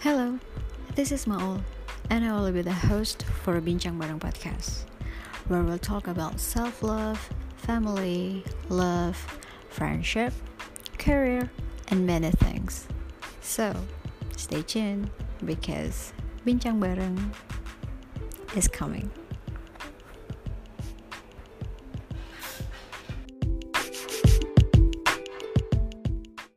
Hello, this is Maul, and I will be the host for Bincang Bareng Podcast, where we'll talk about self love, family, love, friendship, career, and many things. So, stay tuned because Bincang Bareng is coming.